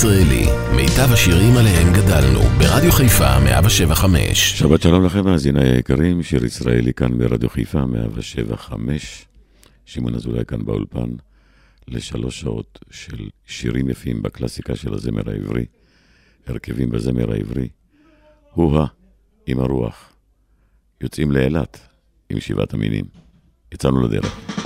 מאזינים לשיר ישראלי, מיטב השירים עליהם גדלנו, ברדיו חיפה 175. שבת שלום לכם, מאזיני היקרים, שיר ישראלי כאן ברדיו חיפה 175. שמעון אזולאי כאן באולפן, לשלוש שעות של שירים יפים בקלאסיקה של הזמר העברי, הרכבים בזמר העברי. הוא-ה, עם הרוח. יוצאים לאילת עם שבעת המינים. יצאנו לדרך.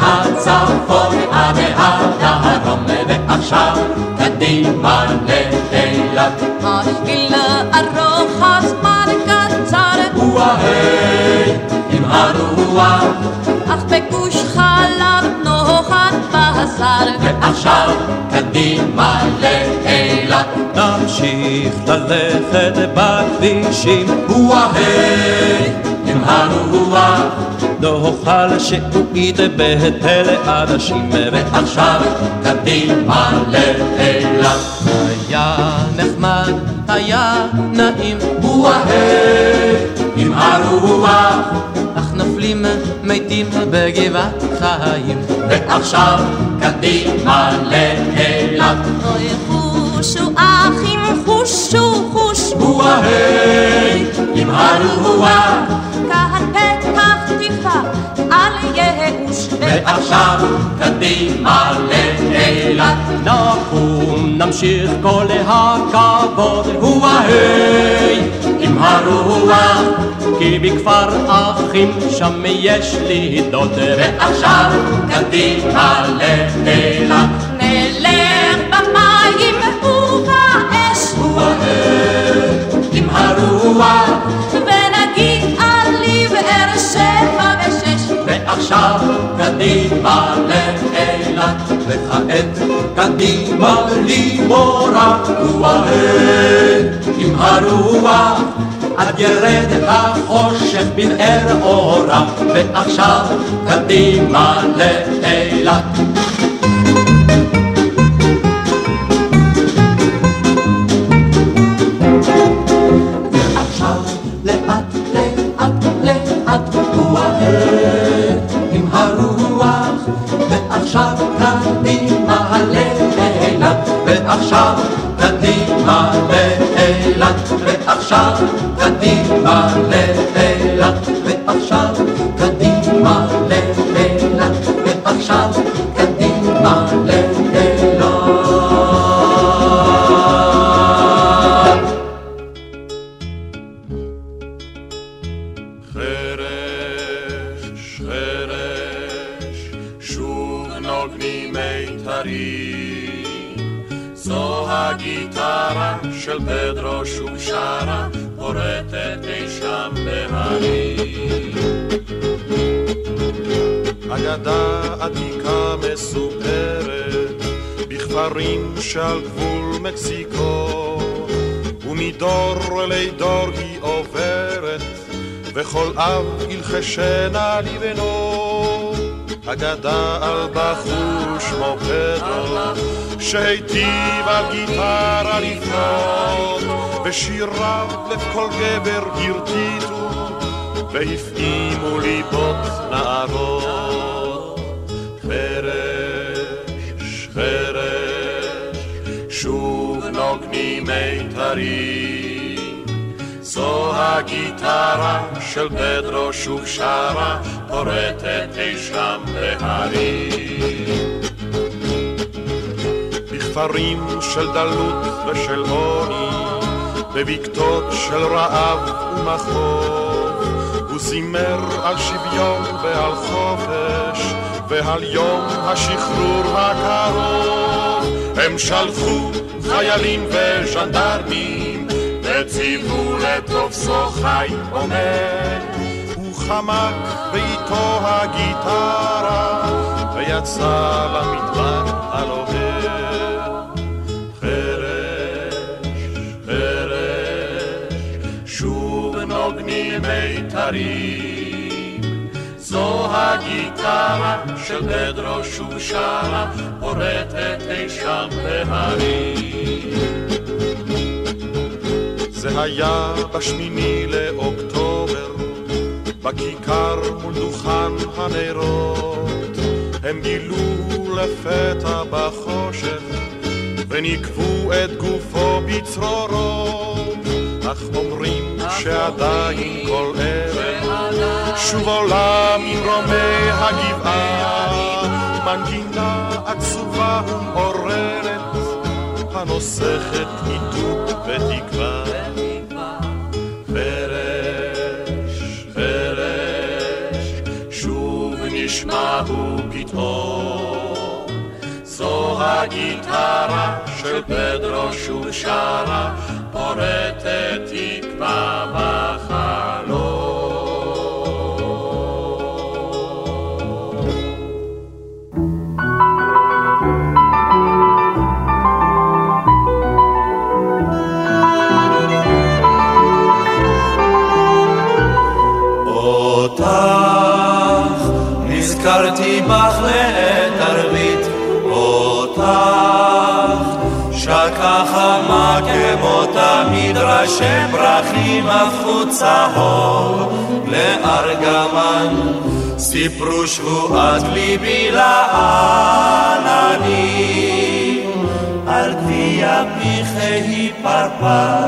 הצפון עד הדרום ועכשיו קדימה לאילת. השביל ארוך הזמן קצר וואהי עם הרוח אך בגוש חלב נוחת בשר ועכשיו קדימה לאילת. נמשיך ללכת בכבישים וואהי עם הרוח נאכל שעועית בהיטל אנשים ועכשיו קדימה לאילת. היה נחמד, היה נעים, וואהי עם הרוח אך נופלים מתים בגבעת חיים. ועכשיו קדימה לאילת. אוי חושו אחים חושו חוש וואהי ועכשיו קדימה לאילת. נקום נמשיך כל הכבוד, וואהי עם הרוח כי בכפר אחים שם יש לי דוד. ועכשיו קדימה לאילת. נלך במים ובאש וואהי עם הרוח ועכשיו קדימה לאילת, וכעת קדימה בלי מורא, וואהי עם הרוח, עד ירד החושך בבאר אורה, ועכשיו קדימה לאילת. ועכשיו קדימה בכפרים שעל גבול מקסיקו ומדור לדור היא עוברת וכל אב ילחשנה לבנו אגדה על בחור שמו פדרו שהיטיב על גיטרה לפנות ושיריו לב כל גבר הרטיטו והפעימו ליבות נערות. מיתרים. זו הגיטרה של פדרו שוב שרה, פורטת אי שם בהרים. בכפרים של דלות ושל עוני, בבקתות של רעב ומחוב, הוא זימר על שוויון ועל חופש, ועל יום השחרור הקרוב. הם שלחו חיילים וז'נדרמים, וציוו לתופסו חי עומד. הוא חמק ואיתו הגיטרה, ויצא למדבר הלוהד. חרש, חרש, שוב נוגנים מיתרים. הגיטרה של פדרו שוב שרה, פורטת אי שם בהרים. זה היה בשמיני לאוקטובר, בכיכר מול דוכן הנרות, הם גילו לפתע בחושך, וניקבו את גופו בצרורות, אך אומרים שעדיין כל ערב שוב עולה ממרומי הגבעה, מנגינה עצובה ומעוררת, הנוסכת עידוד ותקווה. שוב. זו הגיטרה של פדרו שוב שרה, פורטת תקווה בחלום. אותך, נזכרתי בך לעת ראשי פרחים הפכו צהוב לארגמן, סיפרו שבועת ליבי לעננים, על גביע פיכי פרפר,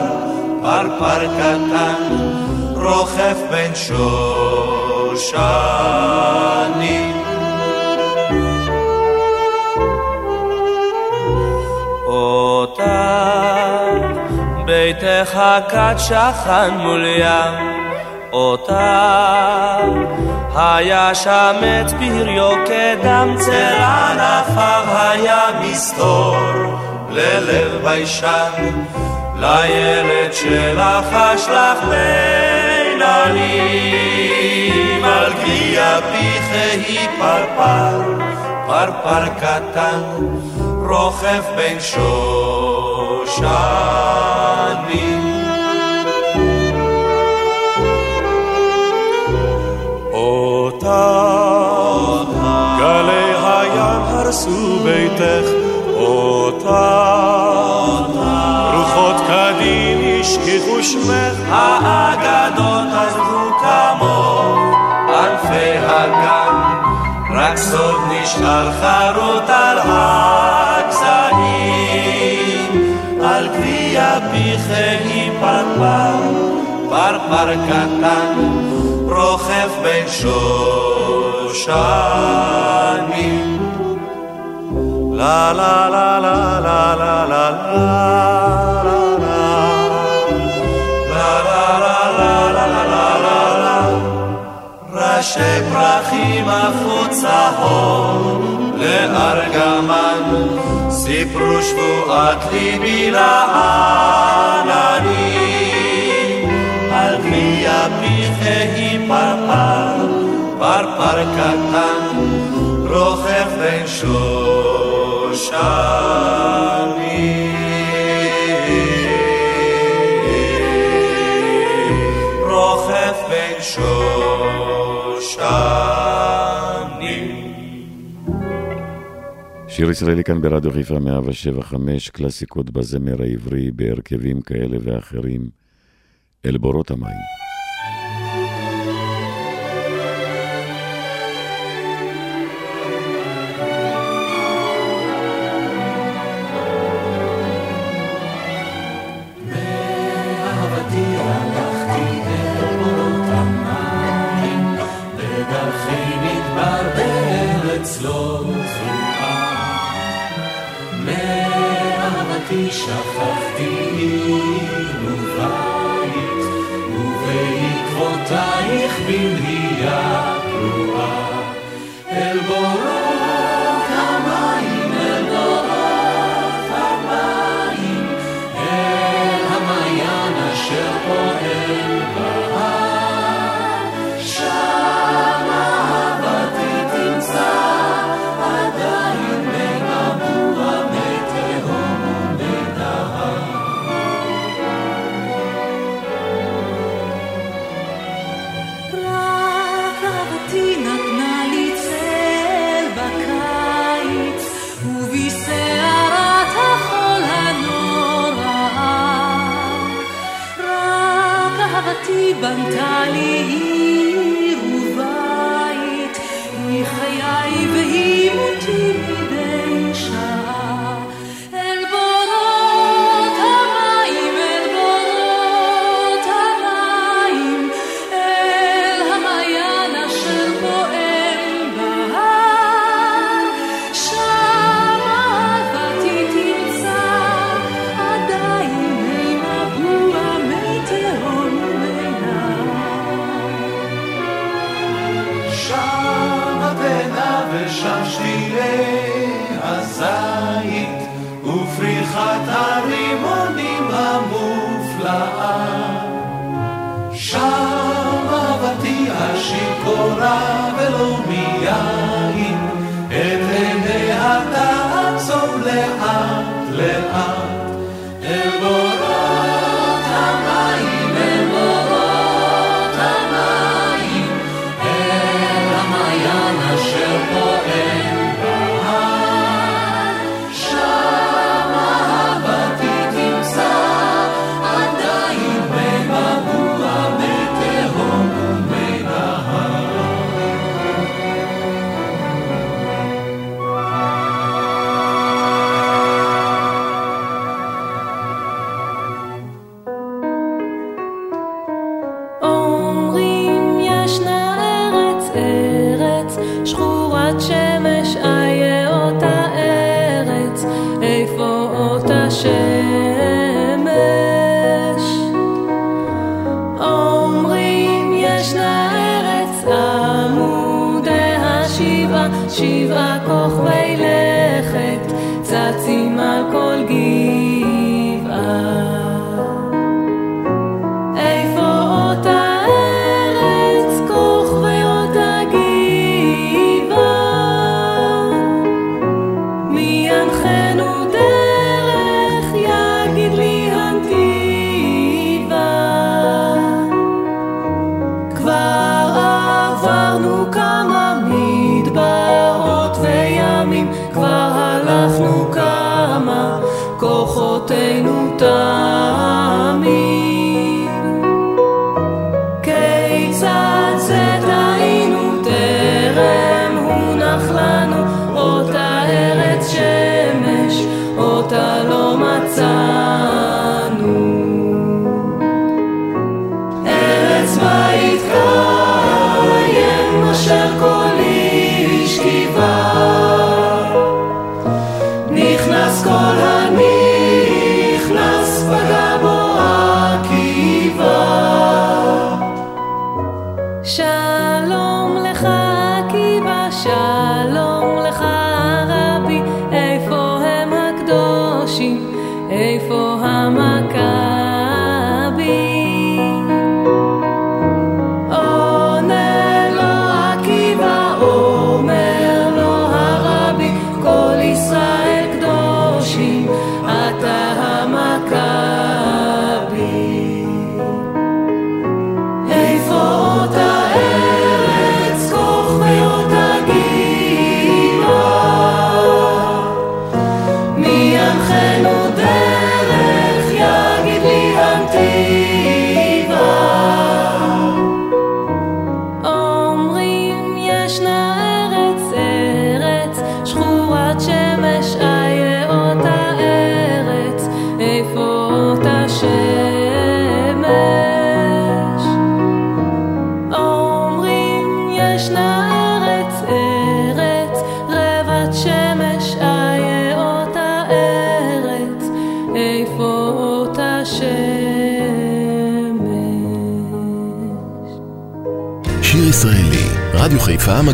פרפר קטן, רוכב בין שושנים. ביתך כת שכן מול ים, אותך היה שם את פריו כדם צל ענפיו היה מסתור. ללב ביישן לילד שלך אשלח בין עלים על גביע פיכי פרפר פרפר קטן רוכב בין שושנים אותך, גלי הים הרסו ביתך, אותך, רוחות קדים השכיחו שמך, האגדות עזבו כמוך, ענפי הגן, רק סוד נשאר חרוט על הגזעים, גביע פיכי פרפר, פרפר קטן, רוכב בין שושנים. לה לה לה לה לה לה לה ראשי פרחים הפכו צהוב לארגמן, סיפרו שבועת ליבי לעננים, על גביע פיכי פרפר, פרפר קטן, רוכב בין שושנים. שיר ישראלי כאן ברדיו חיפה 175, קלאסיקות בזמר העברי בהרכבים כאלה ואחרים, אל בורות המים. מאהבתי מאהבתי שכחתי עיר ובית, ובעקבותייך במהייה פרועה. אל בורות בנתה לי היא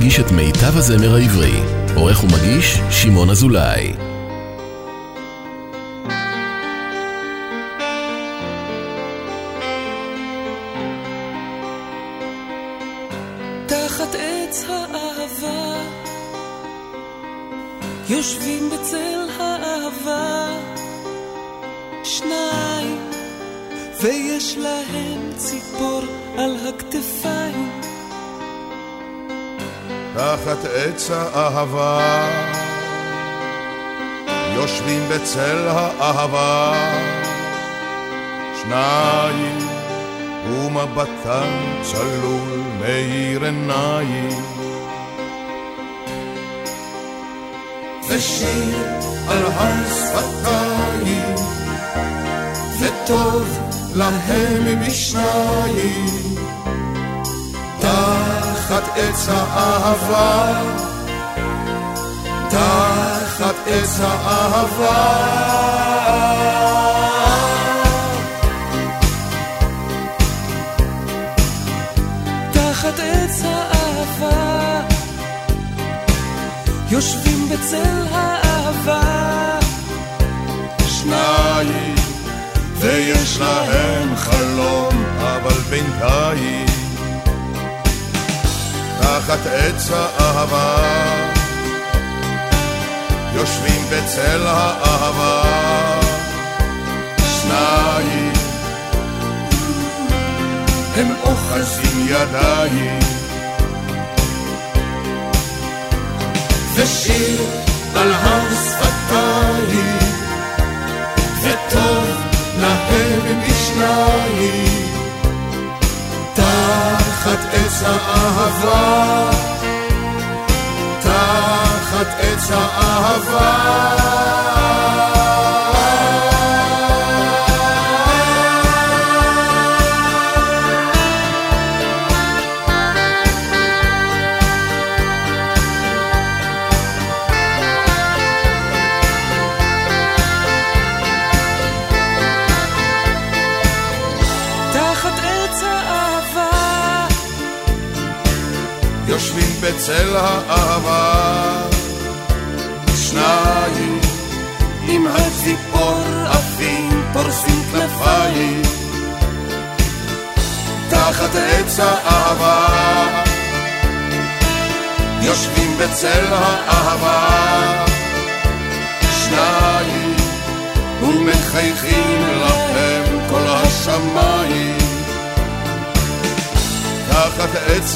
מגיש את מיטב הזמר העברי. עורך ומגיש, שמעון אזולאי. תחת עץ האהבה יושבים בצל האהבה שניים ויש להם ציפור על הכתפיים תחת עץ האהבה, יושבים בצל האהבה, שניים, ומבטן צלול מאיר עיניים. ושיר על הר שפתיים, וטוב להם בשניים, תחת עץ האהבה, תחת עץ האהבה. תחת עץ האהבה, יושבים בצל האהבה. שניים, ויש להם חלום, אבל בינתיים, תחת עץ האהבה, יושבים בצל האהבה. שניים, הם אוחזים ידיים. ושיר על הר שפתיים, וטוב להם בשניים, תחת עץ האהבה, תחת עץ האהבה.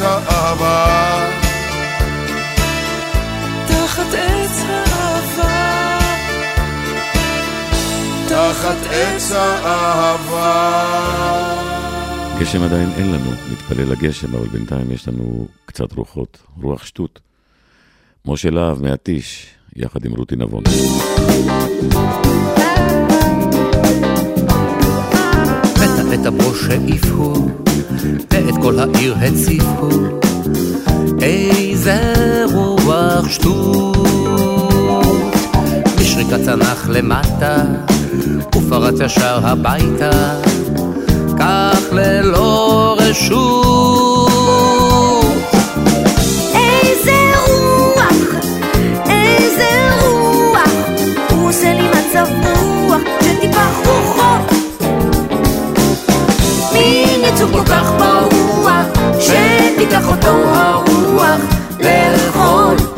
עץ האהבה, תחת עץ האהבה, תחת עץ האהבה. גשם עדיין אין לנו, נתפלל לגשם, אבל בינתיים יש לנו קצת רוחות, רוח שטות. משה להב מהטיש, יחד עם רותי נבון. ואת הברוש העיפו, ואת כל העיר הציפו, איזה רוח שטות. משריקת צנח למטה, ופרץ ישר הביתה, כך ללא רשות. איזה רוח, הוא עושה לי מצב רוח, שטיפח רוחות. מין יצור כל כך ברוח, שתיקח אותו הרוח לכל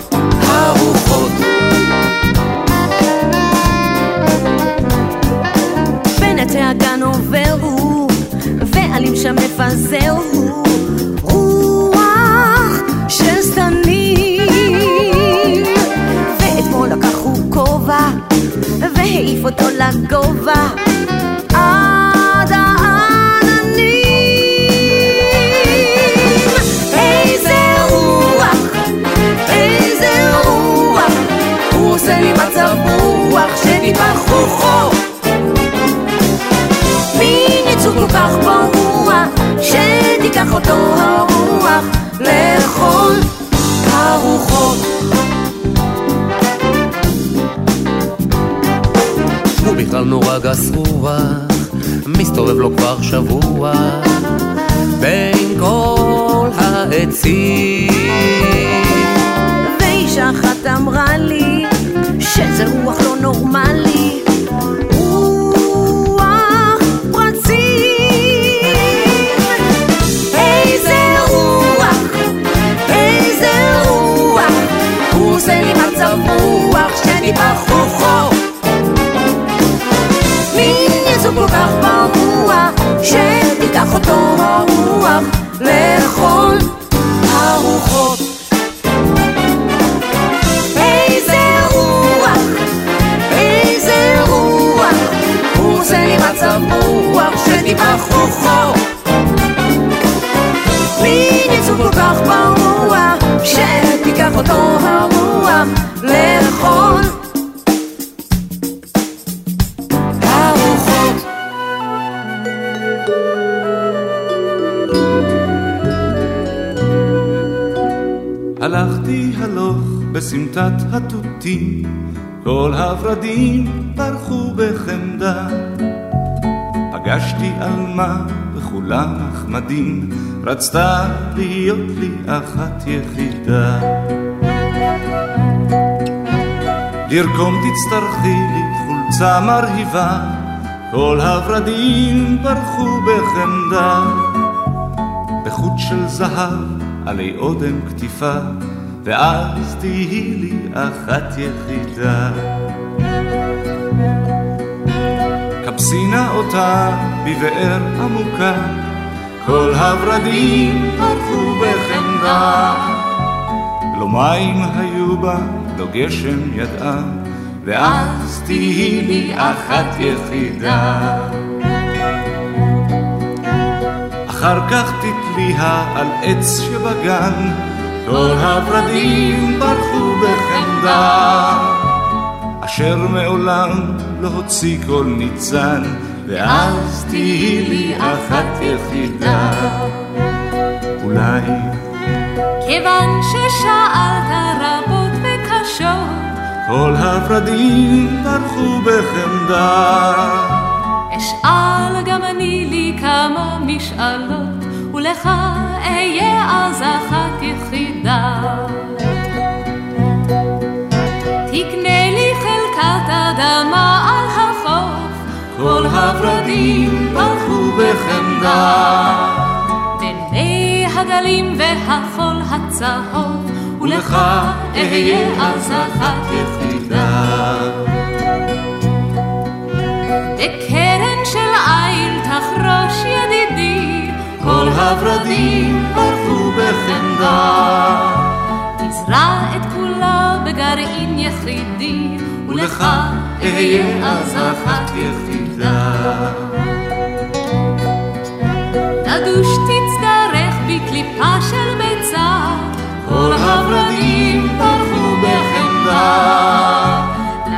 הלכתי הלוך בסמטת התותים, כל הורדים פרחו בחמדה. פגשתי עלמה וכולה נחמדים, רצתה להיות לי אחת יחידה. לרקום תצטרכי לי חולצה מרהיבה, כל הורדים פרחו בחמדה. בחוט של זהב עלי אודם כתיפה, ואז תהי לי אחת יחידה. כבסינה אותה בבאר עמוקה, כל הורדים פרחו בחמדה. לא מים היו בה, לא גשם ידעה, ואז תהי לי אחת יחידה. אחר כך תתליה על עץ שבגן, כל הורדים ברחו בחמדה. אשר מעולם לא הוציא כל ניצן, ואז תהי לי אחת יחידה. אולי כיוון ששאלת רבות וקשות, כל הורדים ברחו בחמדה. אשאל גם אני לי כמה משאלות, ולך אהיה אז אחת יחידה. תקנה לי חלקת אדמה על החוף, כל הורדים ברחו בחמדה. בין מי הגלים והחול הצהוב, ולך אהיה אז אחת יחידה. ולך אהיה אז אחת יחידה. תדוש תצטרך בקליפה של ביצה, כל הורדים ברחו בחמדה.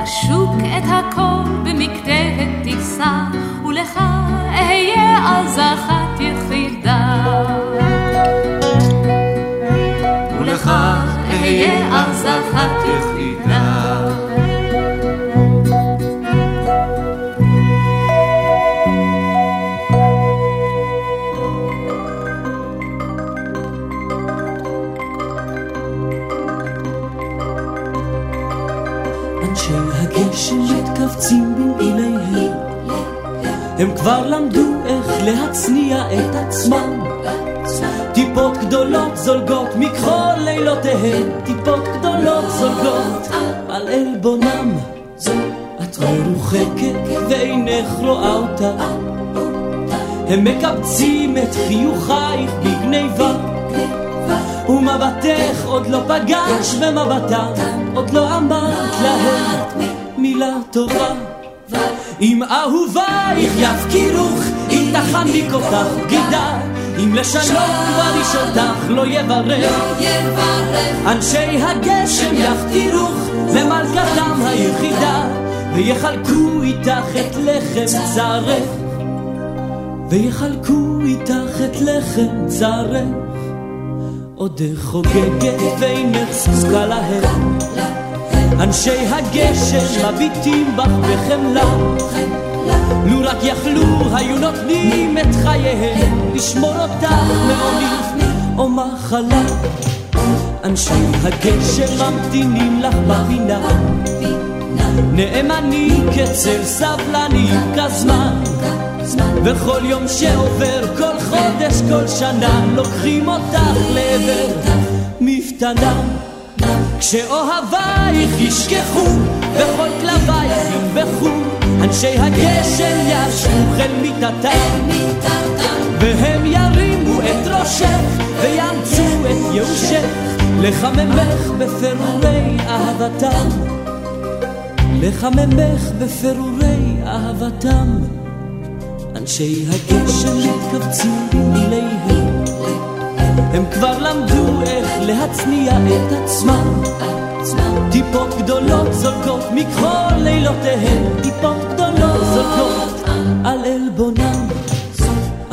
לשוק את הכל במקטרת תישא, ולך אהיה אז אחת כבר למדו איך להצניע את עצמם. טיפות גדולות זולגות מכחול לילותיהן טיפות גדולות זולגות על עלבונם. את מרוחקת ואינך רואה אותה. הם מקבצים את חיוכייך בגניבה. ומבטך עוד לא פגש במבטם עוד לא אמרת להם מילה טובה אם אהובייך יפקירוך אם תחניק אותך בגידה אם לשלום כבר איש אותך לא יברך. אנשי הגשם יחתירוך למלכתם היחידה. ויחלקו איתך את לחם צרך. ויחלקו איתך את לחם צרך. עודך חוגגת ואינך זקוקה להם אנשי הגשם מביטים בך בחמלה. לו רק יכלו היו נותנים את חייהם לשמור אותך מעוני או מחלה. אנשי הגשם ממתינים לך בפינה. נאמנים כצל סבלנים כזמן. וכל יום שעובר, כל חודש, כל שנה, לוקחים אותך לעבר. מפתנה. כשאוהבייך ישכחו, וכל כלבייך ינבחו, אנשי הגשם ישבו אל מיטתם, והם ירימו את ראשך, ויאמצו את ייאושך, לחממך בפירורי אהבתם. לחממך בפירורי אהבתם. אנשי הגשם מתכווצים במיליהם הם כבר למדו איך להצניע את עצמם טיפות גדולות זולגות מכל לילותיהן, טיפות גדולות זולגות על עלבונם.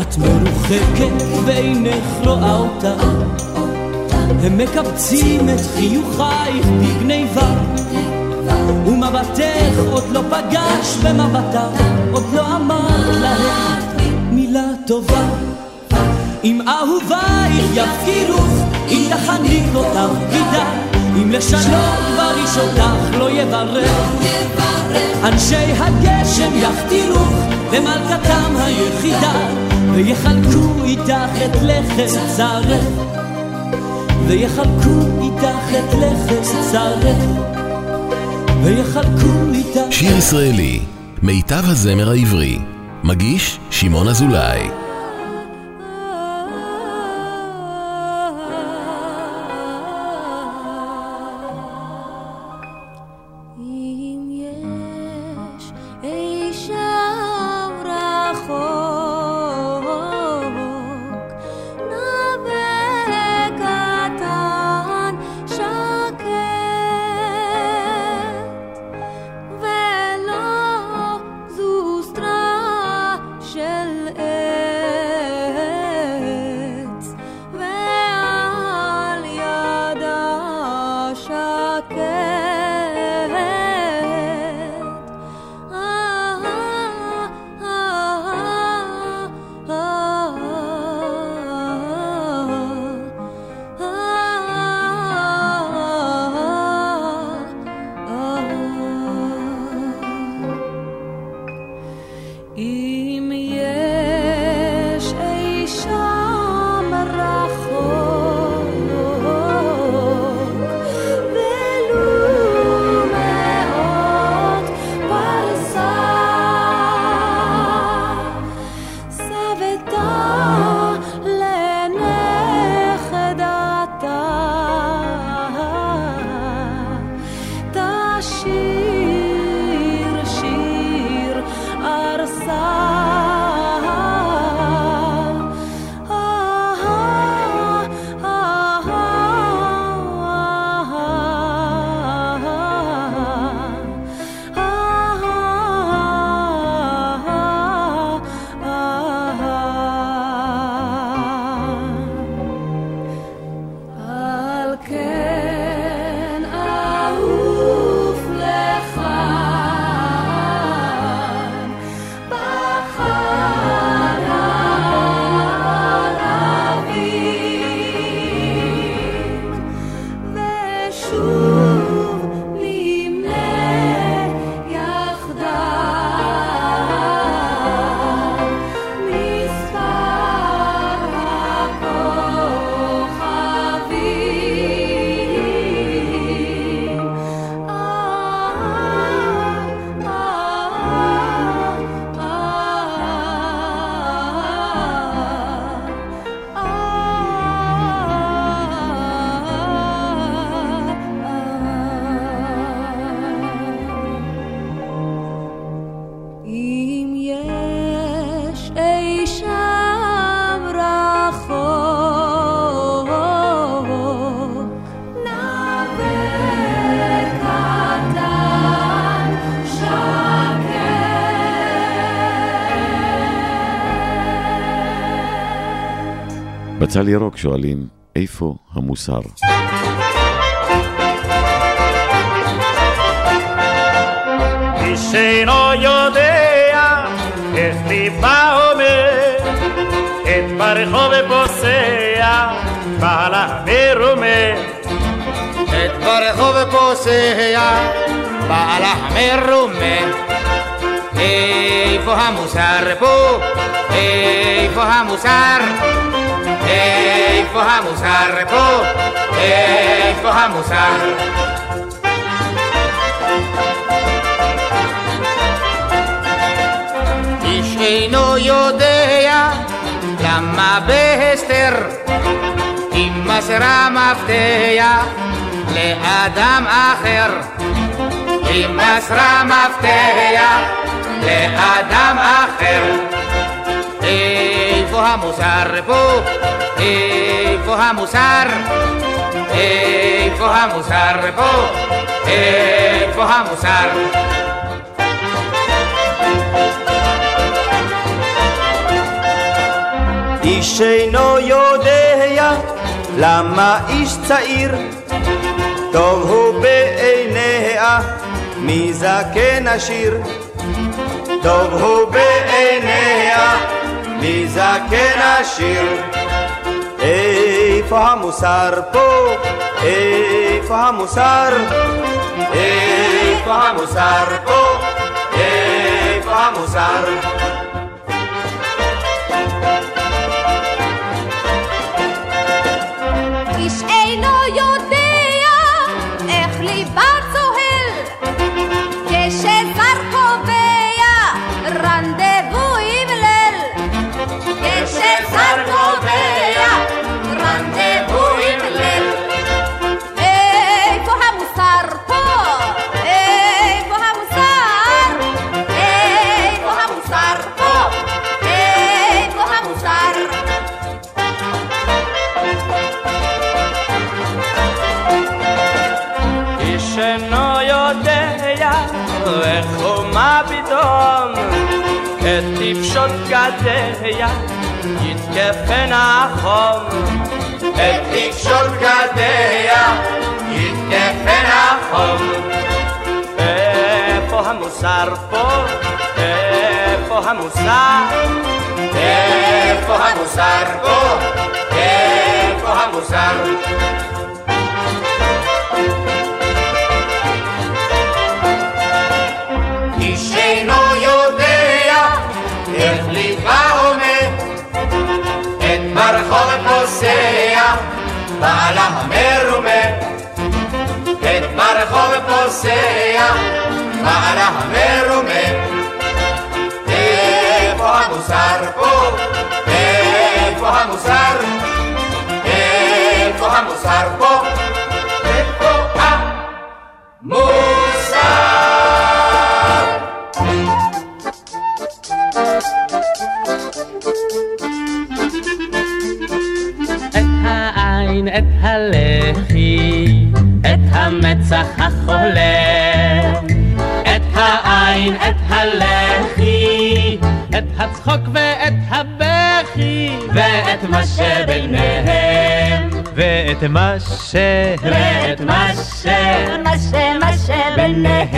את מרוחקת ואינך רואה אותה, הם מקבצים את חיוכייך בגניבה. ומבטך עוד לא פגש במבטה, עוד לא אמר להם מילה טובה. אם אהובייך יפקירוך, אם תחניק אותך כדאי, אם לשנות בריש אותך לא יברך. אנשי הגשם יכתירוך במלכתם היחידה, ויחלקו איתך את לחם צרך. ויחלקו איתך את לחם צרך. ויחלקו איתך... שיר ישראלי, מיטב הזמר העברי, מגיש שמעון אזולאי בצל ירוק שואלים, איפה המוסר? איש אינו יודע איך ליבה אומר, את ברחוב פוסע, בעלה מרומה. את ברחוב פוסע, בעלה מרומה. איפה המוסר פה? איפה המוסר? איפה המוסר פה? איפה המוסר? איש אינו יודע למה בהסתר אם מסרה מפתח לאדם אחר אם מסרה מפתח לאדם אחר איפה המוסר פה? איפה המוסר? איפה המוסר פה? איפה המוסר? איש אינו יודע למה איש צעיר טוב הוא בעיניה מזקן עשיר טוב הוא בעיניה מזקן עשיר איפה המוסר פה? איפה המוסר? איפה המוסר פה? איפה המוסר? איש אינו יודע איך ליבה גדיה יתקפן החום את טיפשות גדיה יתקפן החום איפה המוסר פה? איפה המוסר? איפה המוסר פה? איפה המוסר? בעלה המרומה את ברחוב פוסע בעלה המרומה איפה המוסר פה? איפה המוסר? איפה המוסר פה? איפה המוסר? את הלחי, את המצח החולם. את העין, את הלחי, את הצחוק ואת הבכי, ואת מה שביניהם. ואת מה ש... ואת מה ש... מה ש... מה שביניהם.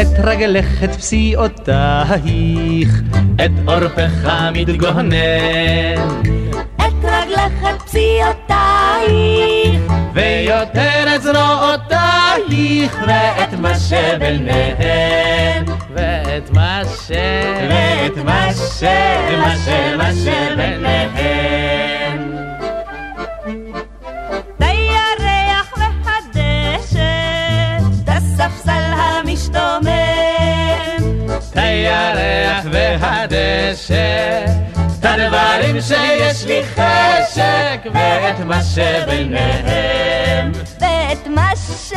את רגלך, את פסיעותייך, את עורפך מתגונן. רגלך, את פציעותייך, ויותר את זרועותייך, ואת מה שביניהם. ואת מה ש... ואת מה ש... מה ש... מה שביניהם. הירח והדשא, הספסל המשתומם. הירח והדשא, את הדברים שיש לי חשק, ואת מה שביניהם. ואת מה ש...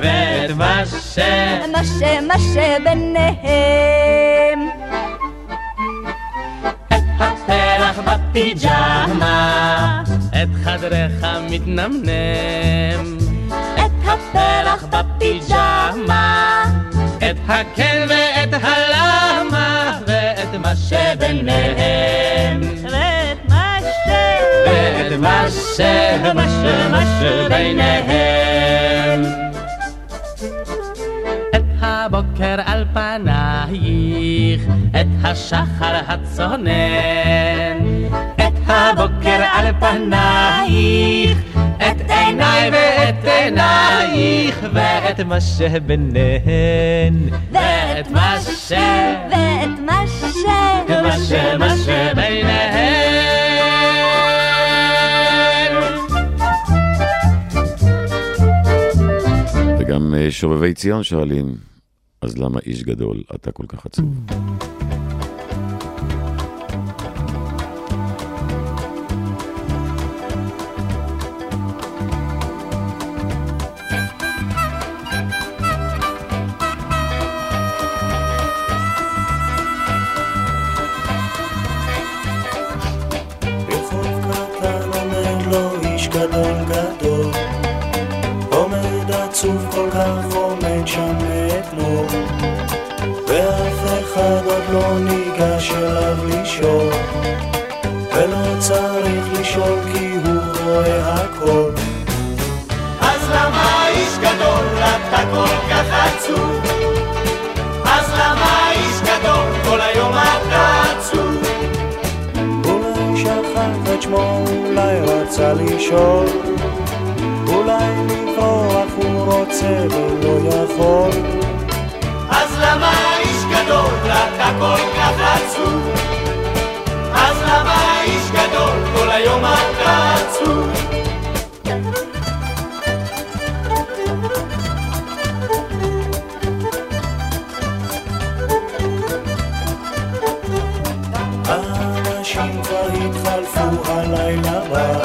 ואת מה ש... מה ש... מה שביניהם. הפרח בפיג'מה, את חדרך מתנמנם. את הפרח בפיג'מה, את הכן ואת הלמה, ואת מה שביניהם. מה ש... מה ש... מה שביניהם. את הבוקר על פנייך, את השחר הצונן. את הבוקר על פנייך, את עיניי ואת עינייך, ואת מה שביניהן. ואת מה ש... ואת מה ש... מה ש... מה שביניהן. וגם אה, שובבי ציון שואלים, אז למה איש גדול אתה כל כך עצוב? ואף אחד עוד לא ניגש אליו לשאול ולא צריך לשאול כי הוא רואה הכל אז למה איש גדול אתה כל כך עצוב? אז למה איש גדול כל היום אתה עצוב? אולי שכח את שמו, אולי רצה לשאול אולי לברוח הוא רוצה ולא יכול למה איש גדול אתה כל כך עצוב? אז למה איש גדול כל היום אתה עצוב? האנשים כבר התחלפו הלילה בא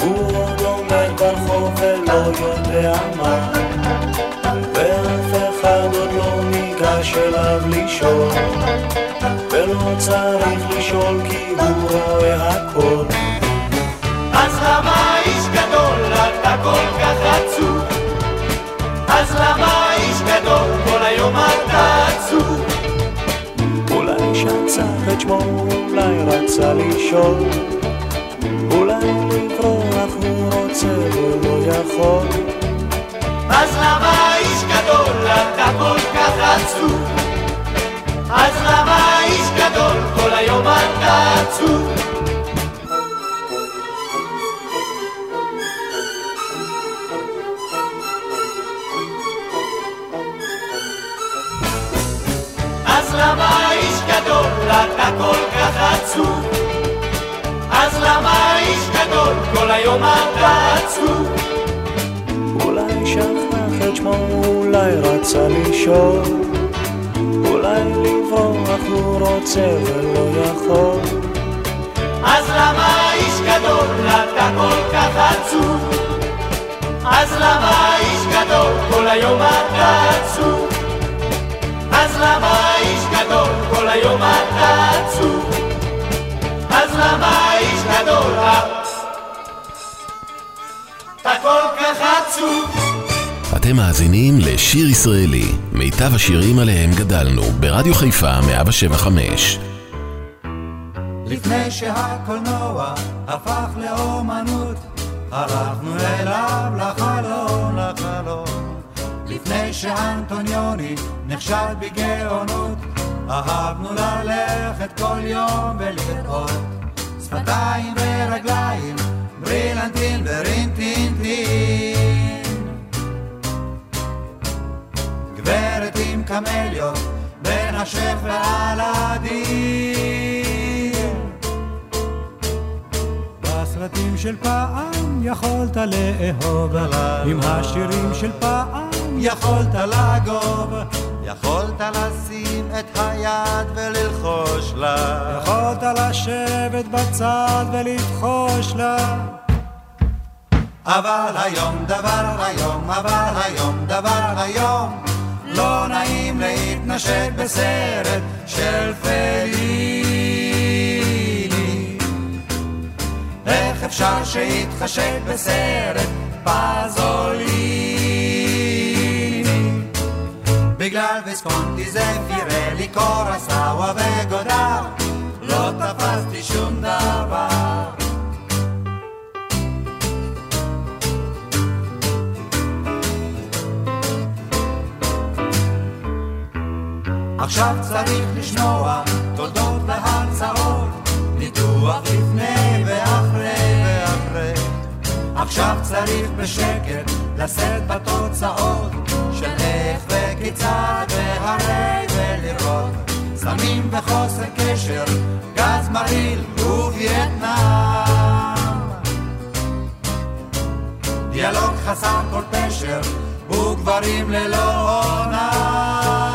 הוא עוד עומד ברחוב ולא יודע מה לשאול ולא צריך לשאול כי הוא רואה הכל אז למה איש גדול אתה כל כך עצוב? אז למה איש גדול כל היום אתה עצוב? אולי שצח את שמו, אולי רצה לשאול אולי לברוח הוא רוצה ולא יכול אז למה איש גדול אתה כל כך עצוב? אז למה איש גדול כל היום אתה עצוב? אתה כל כך עצוב? אז למה איש גדול כל היום אתה עצוב? אולי שכח את שמו, אולי רצה לשאול אולי רוצה ולא יכול אז למה איש גדול אתה כל כך עצוב? אז למה איש גדול כל היום אתה עצוב? אז למה איש גדול כל היום אתה עצוב? אז למה איש גדול אתה כל כך עצוב? אתם מאזינים לשיר ישראלי, מיטב השירים עליהם גדלנו, ברדיו חיפה 175. לפני שהקולנוע הפך לאומנות, הלכנו אליו לחלום, לחלום. לפני שאנטוניוני נכשל בגאונות, אהבנו ללכת כל יום ולראות שפתיים ורגליים, ברילנטין ורינטינטין. קמליות, בין השף והלדין. בסרטים של פעם יכולת לאהוב, עם השירים של פעם יכולת לגוב. יכולת לשים את היד וללחוש לה. יכולת לשבת בצד ולבחוש לה. אבל היום דבר היום, אבל היום דבר היום, לא נעים להתנשק בסרט של פליני. איך אפשר שיתחשק בסרט פזוליני? בגלל ויסקונטי זה פירלי קורסאווה וגודר, לא תפסתי שום דבר. עכשיו צריך לשמוע תודות והרצאות, ניתוח לפני ואחרי ואחרי. עכשיו צריך בשקט לשאת בתוצאות של איך וכיצד והרי ולראות סמים וחוסר קשר, גז מרעיל ווייטנאם. דיאלוג חסר כל פשר וגברים ללא עונה.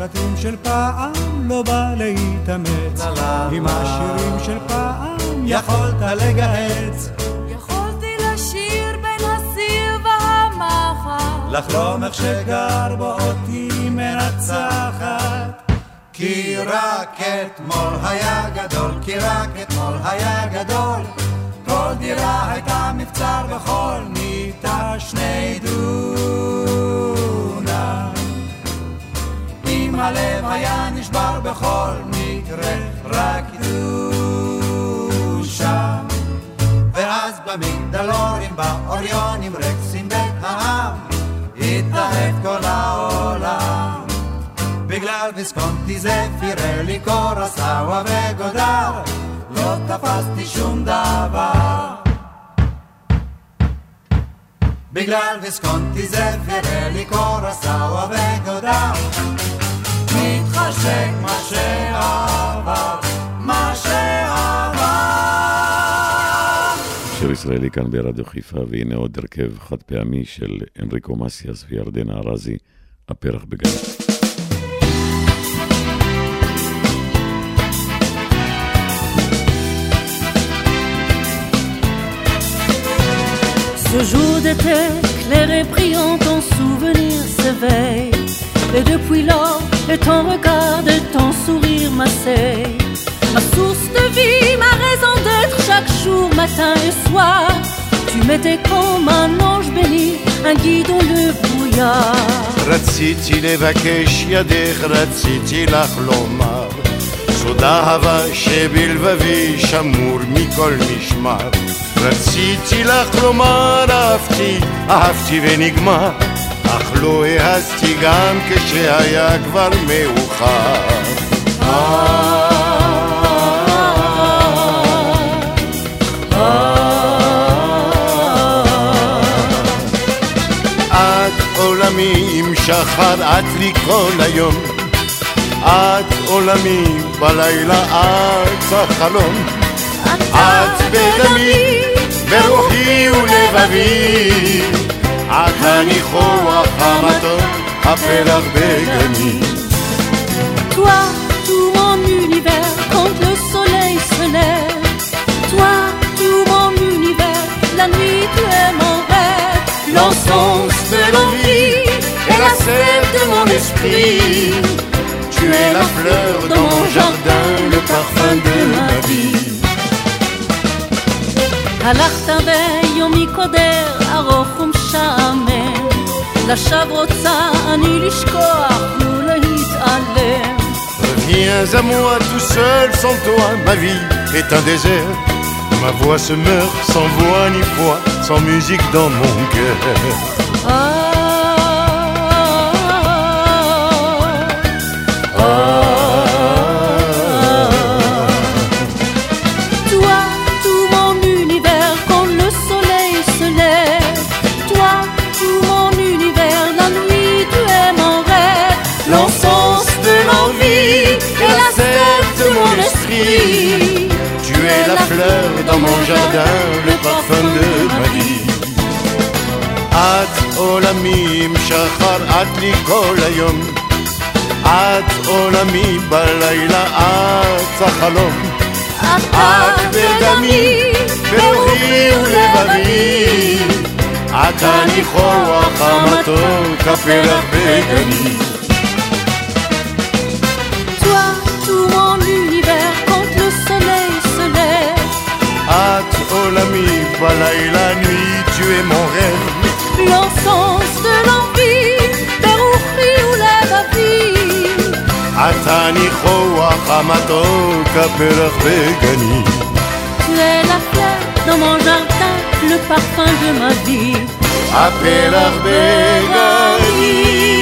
הסרטים של פעם לא בא להתאמץ. עם השירים של פעם יכולת לגהץ. יכולתי לשיר בין הסיר והמחר. לחלום איך שגר בו אותי מנצחת. כי רק אתמול היה גדול, כי רק אתמול היה גדול. כל דירה הייתה מבצר וכל מיטה שני דור מבצע. בכל מקרה רק קדושה. ואז במגדלורים, באוריונים, רקסים בית העם, התאהב כל העולם. בגלל ויסקונטי זה פירלי קורסאווה וגודר, לא תפסתי שום דבר. בגלל ויסקונטי זה פירלי קורסאווה וגודר, שיר ישראלי כאן ברדיו חיפה, והנה עוד הרכב חד פעמי של אנריקו מסיאס וירדנה ארזי, הפרח בגן. Ce jour d'été, clair et brillant, ton souvenir s'éveille. Et depuis lors, et ton regard et ton sourire m'asseye. Ma source de vie, ma raison d'être chaque jour, matin et soir. Tu m'étais comme un ange béni, un guide dans le brouillard. רציתי לבקש ידך, רציתי לך לומר סוד אהבה שבלבבי שמור מכל משמר רציתי לך לומר אהבתי, אהבתי ונגמר אך לא העזתי גם כשהיה כבר מאוחר. את עולמי עם שחר, את לי כל היום. את עולמי בלילה, את החלום את בדמי, ברוחי ולבבי את הניחוח המתוק, הפרח בגני Toi, tout mon univers, quand le soleil se lève. Toi, tout mon univers, la nuit tu es mon rêve. L'encens de l'envie et la sève de mon esprit Tu es la fleur dans mon jardin, le parfum de ma vie הלכת ביומי קודר, ארוך ומשעמם. לשווא רוצה אני לשכוח ולהתעלם. Viens à moi tout seul, sans toi, ma vie est un désert. Ma voix se meurt sans voix ni foi, sans musique dans mon cœur. Toi, עולמי עם שחר, את לי כל היום. את עולמי בלילה, את החלום. את בדמי, ברוחי ולבבי. את הניחוח המתוק, הפרח בגני. Toi, tout mon univers, quand le soleil se lève. את עולמי בלילה, nuit, tu es mon rêve. L'encens de l'envie, ברוחי ולבבי. את הניחוח המתוק, הפרח בגני. Tu es la fleur dans mon jardin, le parfum de ma vie. הפרח בגני.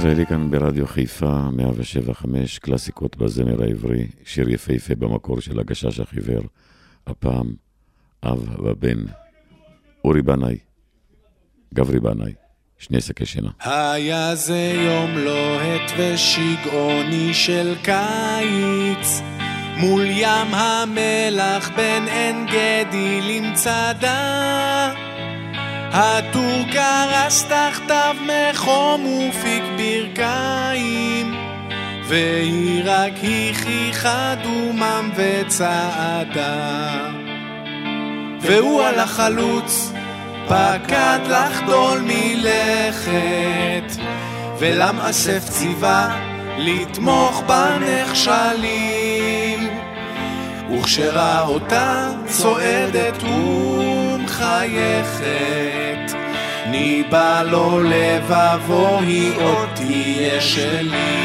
ישראלי כאן ברדיו חיפה, 175, קלאסיקות בזמר העברי, שיר יפהפה במקור של הגשש החיוור, הפעם אב ובן, אורי בנאי, גברי בנאי, שני שקי שינה. היה זה יום לוהט ושגעוני של קיץ, מול ים המלח בין עין גדי למצדה. הטור קרס תחתיו מחום ופיק ברכיים, והיא רק הכיחה דומם וצעדה. והוא על החלוץ פקד לחדול מלכת, ולמאסף ציווה לתמוך בנכשלים. וכשראה אותה צועדת ומחייכת, ניבא לו לבבו היא עוד תהיה שלי.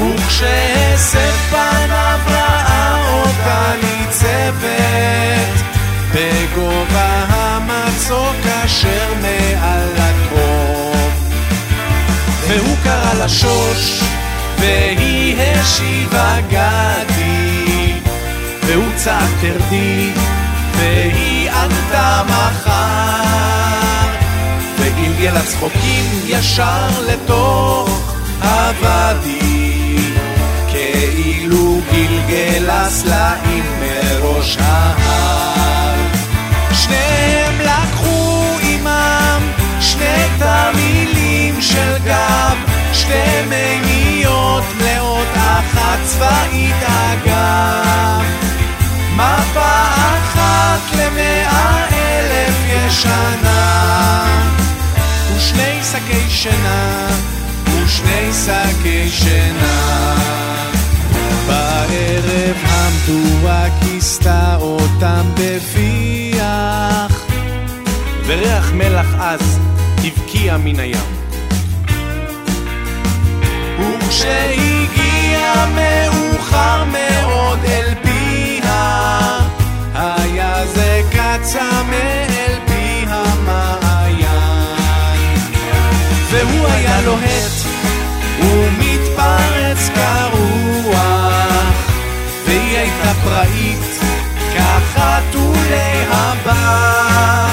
וכשהסב פניו ראה אותה ניצבת בגובה המצוק אשר מעל הקרוב. והוא קרא לשוש והיא השיבה גדי. והוא צעק תרדי והיא ענתה מחר. וגלגל הצחוקים ישר לתוך הוואדי הסלעים מראש ההר. שניהם לקחו עמם שני תרמילים של גב שתי מימיות מלאות אחת צבאית אגב. מפה אחת למאה אלף ישנה. ושני שקי שינה ושני שקי שינה בערב המדורה כיסתה אותם בפיח וריח מלח עז הבקיע מן הים וכשהגיע מאוחר מאוד אל פיה, היה זה קצה מאל פי המעיין. והוא היה לוהט פראית כחתולי הבר.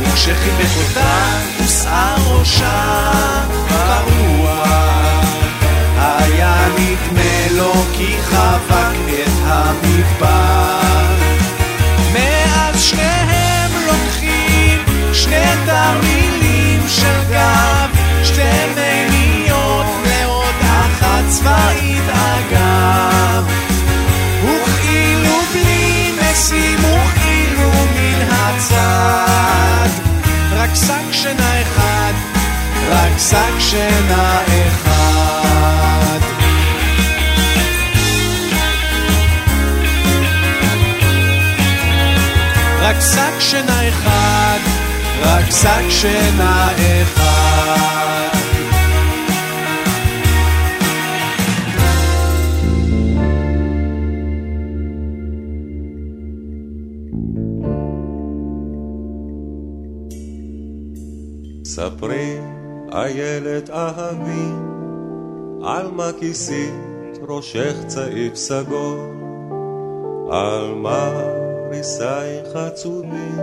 וכשחיבק אותה הוסעה ראשה ברוח. היה נדמה לו כי חבק את המדבר. מאז שניהם לוקחים שני תרמילים של גב שתי מימיות לעוד אחת צבאית אגב בלי משים וכאילו מן הצד רק שק שינה אחד רק שק שינה אחד רק שק שינה אחד, רק שק שינה אחד. ספרי, איילת אהבי, על מה כיסית ראשך צעיף סגול, על מה ריסייך עצובים,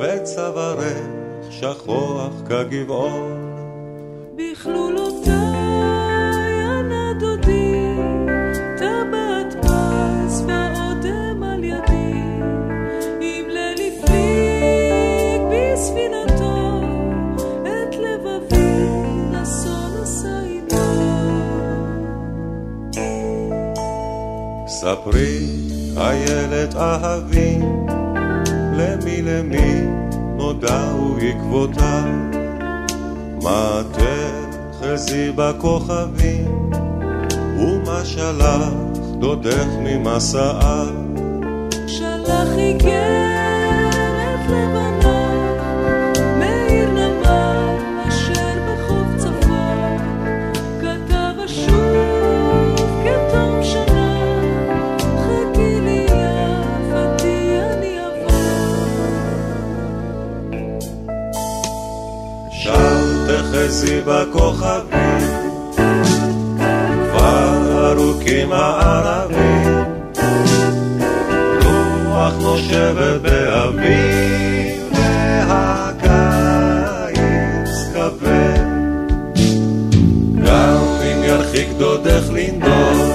וצווארך שכוח כגבעון. בכלולותיי ספרי, איילת אהבי, למי למי נודעו עקבותיו, מה תחזי בכוכבים, ומה שלח דודך ממסעה. שלח איגרת לבנה, תחזי בכוכבים, כבר ארוכים הערבים, רוח נושבת באביב, והקיץ כבד. גם אם ירחיק דודך לנדוד,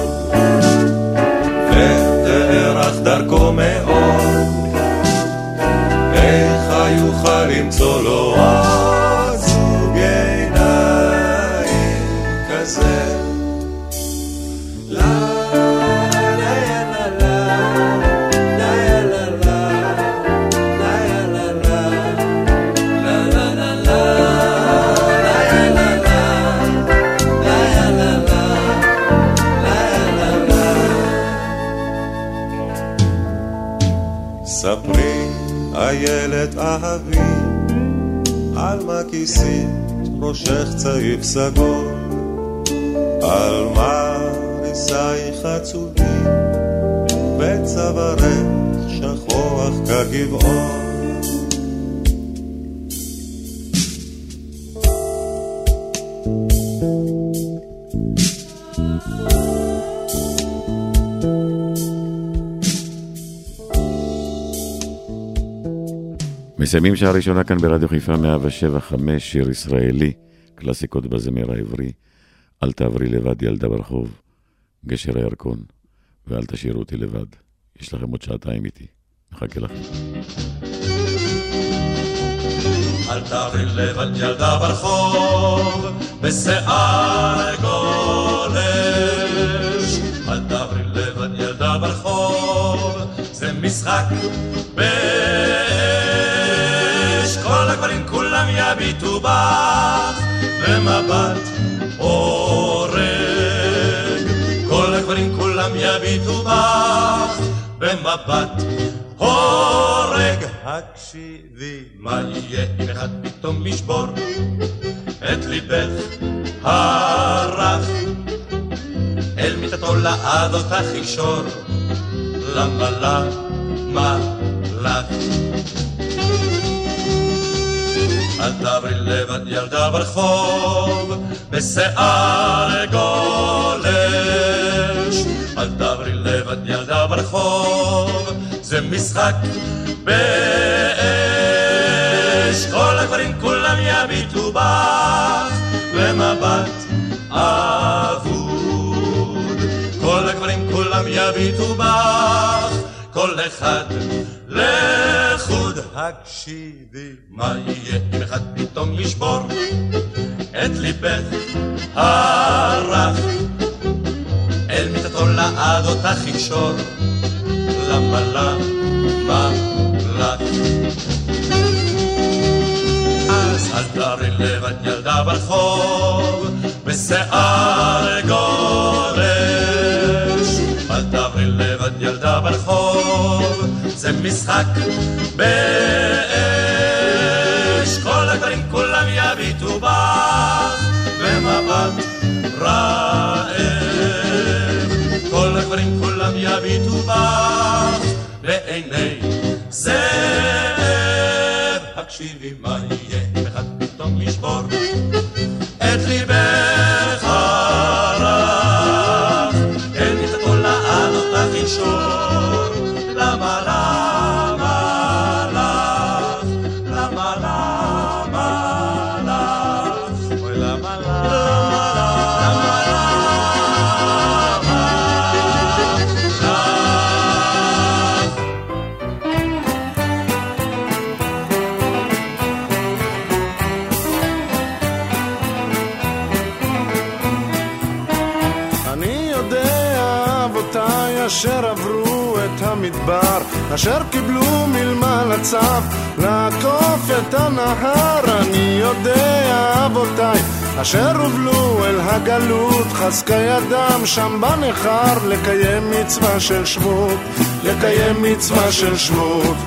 על מה כיסית ראשך צעיף סגול, על מה ריסייך עצובים, וצווארך שכוח כגבעון. מסיימים שעה ראשונה כאן ברדיו חיפה 175, שיר ישראלי, קלאסיקות בזמר העברי, אל תעברי לבד ילדה ברחוב, גשר הירקון, ואל תשאירו אותי לבד. יש לכם עוד שעתיים איתי, מחכה לכם. אל תעברי לבד ילדה ברחוב, בשיער גולש. אל תעברי לבד ילדה ברחוב, זה משחק באש. יביטו בך, במבט הורג. כל הגברים כולם יביטו בך, במבט הורג. הקשיבי, מה יהיה אם אחד פתאום ישבור את ליבך הרך? אל מיטתו לעד אותך יקשור, למה למה לך? אל תעברי לבד ילדה ברחוב, בשיער גולש. אל תעברי לבד ילדה ברחוב, זה משחק באש. כל הגברים כולם יביטו בך, במבט אבוד. כל הגברים כולם יביטו בך, כל אחד לחוד. הקשיבי, מה יהיה אם אחד פתאום ישבור את ליבך הרך? אל מיטתו לעד אותך יקשור, למה למה לך? אז אל תערי לבד ילדה ברחוב, בשיער גורש. אל תעברי לבד ילדה ברחוב, זה משחק באש. כל הגברים כולם יביטו בך, במבט רעב. כל הגברים כולם יביטו בך, בעיני זאב. הקשיבי מה יהיה אחד פתאום ישבור את ליבך אשר קיבלו מלמל הצו לעקוף את הנהר. אני יודע אבותיי אשר הובלו אל הגלות, חזקה ידם שם בנכר, לקיים מצווה של שמות, לקיים מצווה של שמות.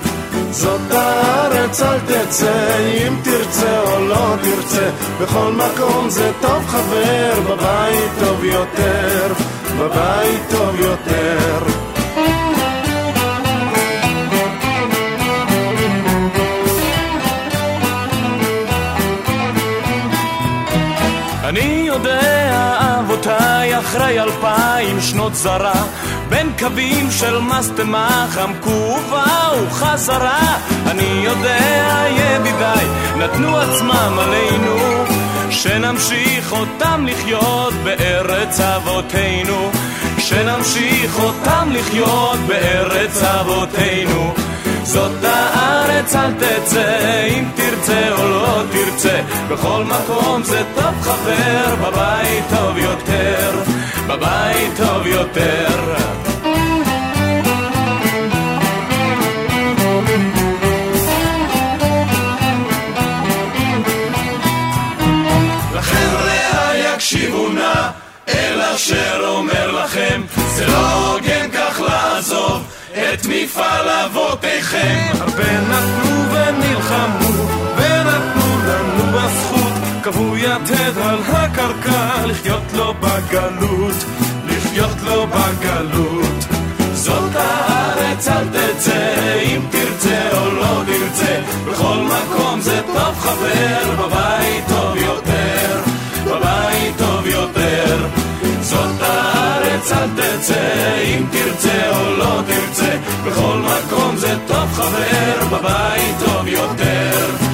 זאת הארץ אל תצא, אם תרצה או לא תרצה, בכל מקום זה טוב חבר, בבית טוב יותר, בבית טוב יותר. אחרי אלפיים שנות זרה בין קווים של מסטמה חמקו ובאו חזרה. אני יודע, ידידיי, נתנו עצמם עלינו שנמשיך אותם לחיות בארץ אבותינו. שנמשיך אותם לחיות בארץ אבותינו. זאת הארץ אל תצא, אם תרצה או לא תרצה, בכל מקום זה טוב חבר, בבית טוב יותר, בבית טוב יותר. לכן רעי יקשיבו נא אל אשר אומר לכם, זה לא הוגן כך לעזוב את מפעל אבותיכם. הרבה נתנו ונלחמו, ונתנו לנו בזכות, קבעו יתד על הקרקע, לחיות לו בגלות, לחיות לו בגלות. זאת הארץ אל תצא, אם תרצה או לא תרצה, בכל מקום זה טוב חבר, בבית טוב יותר, בבית טוב יותר. זאת הארץ אל תצא, אם תרצה או לא תרצה, בכל מקום זה טוב חבר, בבית טוב יותר.